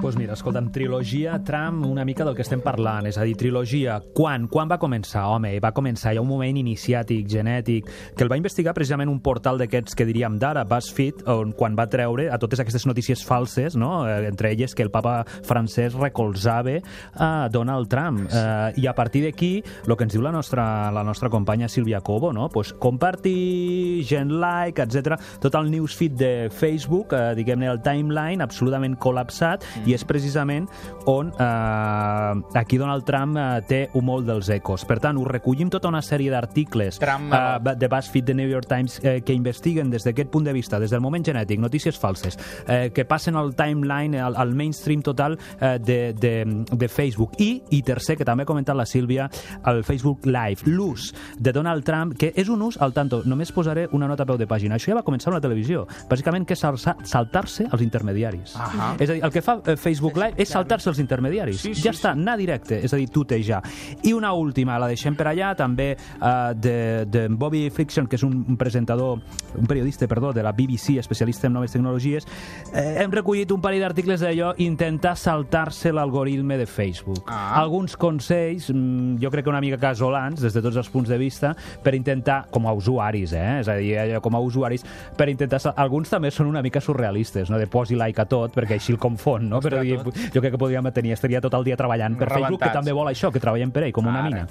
pues mira, escolta'm, trilogia Trump, una mica del que estem parlant, és a dir, trilogia, quan? Quan va començar? Home, va començar, hi ha un moment iniciàtic, genètic, que el va investigar precisament un portal d'aquests que diríem d'ara, BuzzFeed, on quan va treure a totes aquestes notícies falses, no? Eh, entre elles que el papa francès recolzava a Donald Trump. Eh, I a partir d'aquí, el que ens diu la nostra, la nostra companya Sílvia Cobo, no? pues compartir, gent like, etc. tot el newsfeed de Facebook, eh, diguem-ne el timeline, absolutament col·lapsat, mm. I és precisament on eh, aquí Donald Trump eh, té un molt dels ecos. Per tant, ho recollim tota una sèrie d'articles Trump, eh, de BuzzFeed, de New York Times, eh, que investiguen des d'aquest punt de vista, des del moment genètic, notícies falses, eh, que passen al timeline, al, al mainstream total eh, de, de, de Facebook. I, i tercer, que també ha comentat la Sílvia, el Facebook Live, l'ús de Donald Trump, que és un ús, al tanto, només posaré una nota a peu de pàgina. Això ja va començar amb la televisió. Bàsicament, que és saltar-se els intermediaris. Ahà. És a dir, el que fa eh, Facebook Live és saltar-se els intermediaris. Sí, sí, ja està, anar directe, és a dir, tutejar. I una última, la deixem per allà, també eh, de, de Bobby Friction, que és un, presentador, un periodista, perdó, de la BBC, especialista en noves tecnologies. Eh, hem recollit un parell d'articles d'allò, intentar saltar-se l'algoritme de Facebook. Ah. Alguns consells, mm, jo crec que una mica casolans, des de tots els punts de vista, per intentar, com a usuaris, eh? és a dir, allò, com a usuaris, per intentar... Alguns també són una mica surrealistes, no? de posi like a tot, perquè així el confon, no? Però dir, jo crec que podríem tenir, estaria tot el dia treballant per Facebook, que Rebentats. també vol això, que treballem per ell, com una Ara. mina.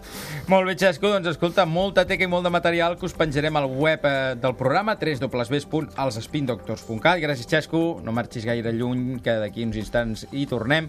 Molt bé, Xesco, doncs escolta, molta teca i molt de material que us penjarem al web eh, del programa www.elsspindoctors.cat. Gràcies, Xesco, no marxis gaire lluny, que d'aquí uns instants hi tornem.